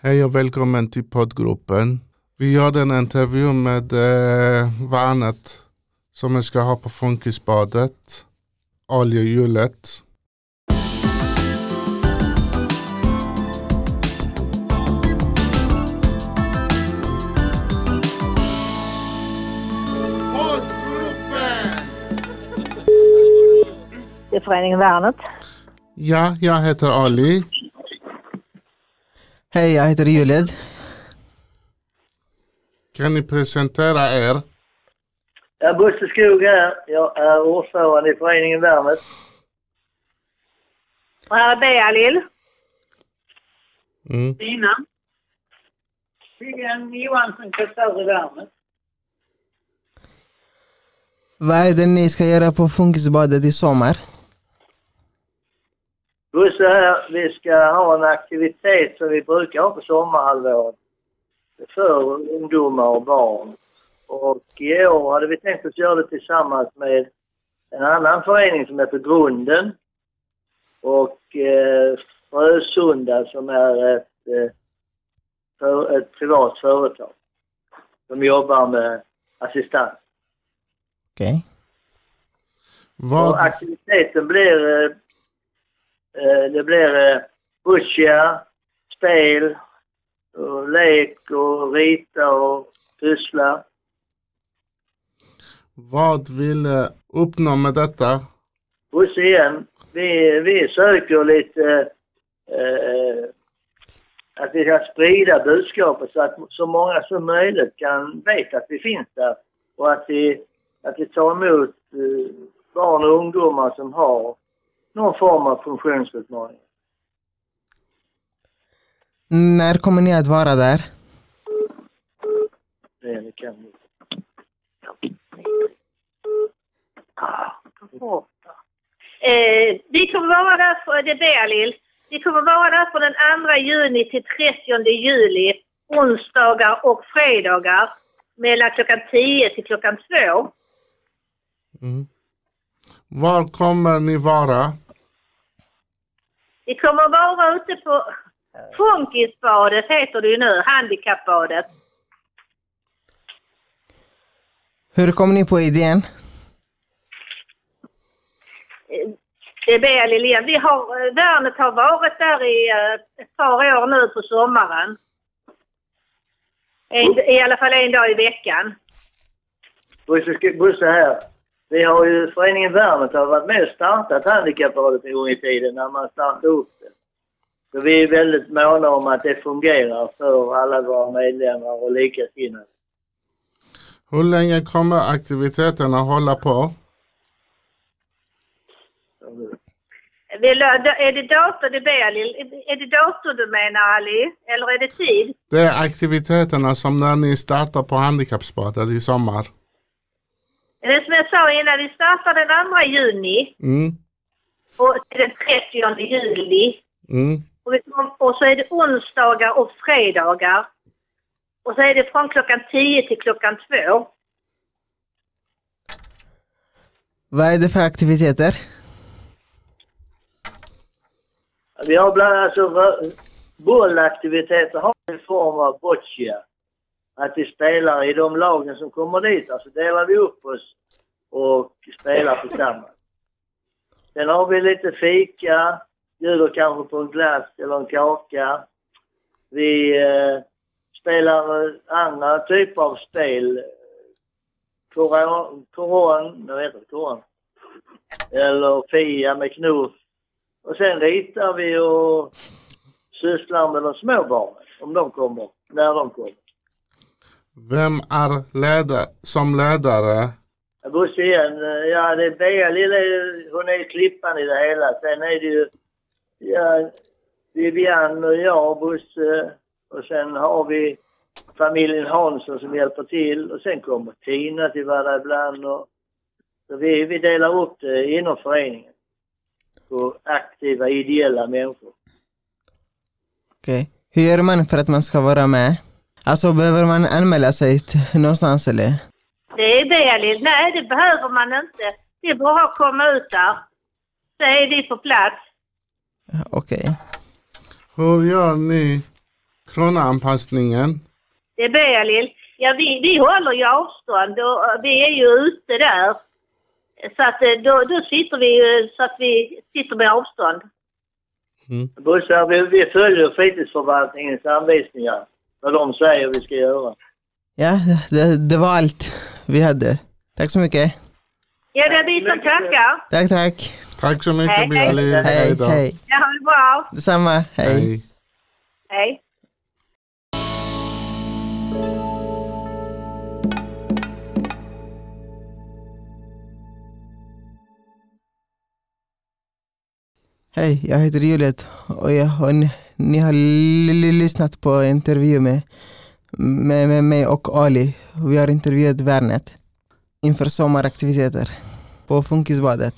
Hej och välkommen till poddgruppen. Vi gjorde en intervju med eh, Vanet som jag ska ha på Funkisbadet. Oljehjulet. Det är Föreningen Värnet. Ja, jag heter Ali. Hej, jag heter Juled. Kan ni presentera er? Ja, Bosse Skog här. Jag är ordförande i föreningen Värnet. Och här är Bea Lill. Mm. Tina. Vivian Johansson, kassör i Värnet. Vad är det ni ska göra på Funkisbadet i sommar? Bosse här. Vi ska ha en aktivitet som vi brukar ha på sommarhalvåret. För ungdomar och barn. Och i år hade vi tänkt att göra det tillsammans med en annan förening som heter Grunden. Och eh, Frösunda som är ett, eh, för, ett privat företag. Som jobbar med assistans. Okej. Och Vad, aktiviteten blir... Eh, det blir eh, boccia, spel, och lek och rita och pyssla. vad vill eh, uppnå med detta? Bosse igen. Vi, vi söker lite... Eh, att vi ska sprida budskapet så att så många som möjligt kan veta att vi finns där. Och att vi, att vi tar emot eh, barn och ungdomar som har någon form av funktionsutmaning. När kommer ni att vara där? Det kan vi. Eh, vi kommer vara där, för, det är Bea Lill. Vi kommer vara där från den 2 juni till 30 juli. Onsdagar och fredagar. Mellan klockan 10 till klockan 2. Mm. Var kommer ni vara? Vi kommer vara ute på Funkisbadet heter det ju nu, handikappbadet. Hur kom ni på idén? Eh, Det Lill igen. Vi har, eh, Värnet har varit där i eh, ett par år nu på sommaren. En, I alla fall en dag i veckan. Bosse här. Vi har ju Föreningen Värnet har varit med och startat Handikapprådet en gång i tiden när man startade upp det. Så vi är väldigt måna om att det fungerar för alla våra medlemmar och likasinnade. Hur länge kommer aktiviteterna hålla på? Är det dator det Lill? Är det dator du menar Ali? Eller är det tid? Det är aktiviteterna som när ni startar på handikappsbadet i sommar. Det är som jag sa innan, vi startar den 2 juni Mm. och till den 30 juli. Mm. Och, vi, och så är det onsdagar och fredagar. Och så är det från klockan 10 till klockan 2. Vad är det för aktiviteter? Vi har bland annat alltså, bollaktiviteter har vi i form av boccia. Att vi spelar i de lagen som kommer dit. Alltså delar vi upp oss och spelar tillsammans. Sen har vi lite fika, bjuder kanske på en glass eller en kaka. Vi eh, spelar eh, andra typer av spel. Koron, koron, heter det inte, koron. Eller Fia med knuff. Och sen ritar vi och sysslar med de små barnen, om de kommer, när de kommer. Vem är ledare, som ledare? Bosse igen, ja det är Bea lilla, hon är klippan i det hela. Sen är det ju, ja, Vivian och jag och Bosse. Och sen har vi familjen Hansson som hjälper till. Och sen kommer Tina till vara ibland. Och, så vi, vi delar upp det inom föreningen. På aktiva, ideella människor. Okej. Hur gör man för att man ska vara med? Alltså behöver man anmäla sig någonstans eller? Det är Bea Lill. Nej, det behöver man inte. Det är bara att komma ut där. Så är vi på plats. Okej. Hur gör ni Corona-anpassningen. Det är Berlil. Ja, vi, vi håller ju avstånd och vi är ju ute där. Så att eh, då, då sitter vi ju så att vi sitter med avstånd. Bosse, vi, vi följer fritidsförvaltningens anvisningar. Vad de säger vi ska göra. Ja, det, det var allt vi hade. Tack så mycket. Ja, det är vi som tackar. Tack, tack. Tack så mycket Hej, hej. Bilal. Hej, då. hej. Ja, ha det bra. Detsamma. Hej. Hej. Hej. Hej, jag heter Juliet och, jag, och ni, ni har lyssnat på intervju med, med, med mig och Ali. Vi har intervjuat Värnet inför sommaraktiviteter på Funkisbadet.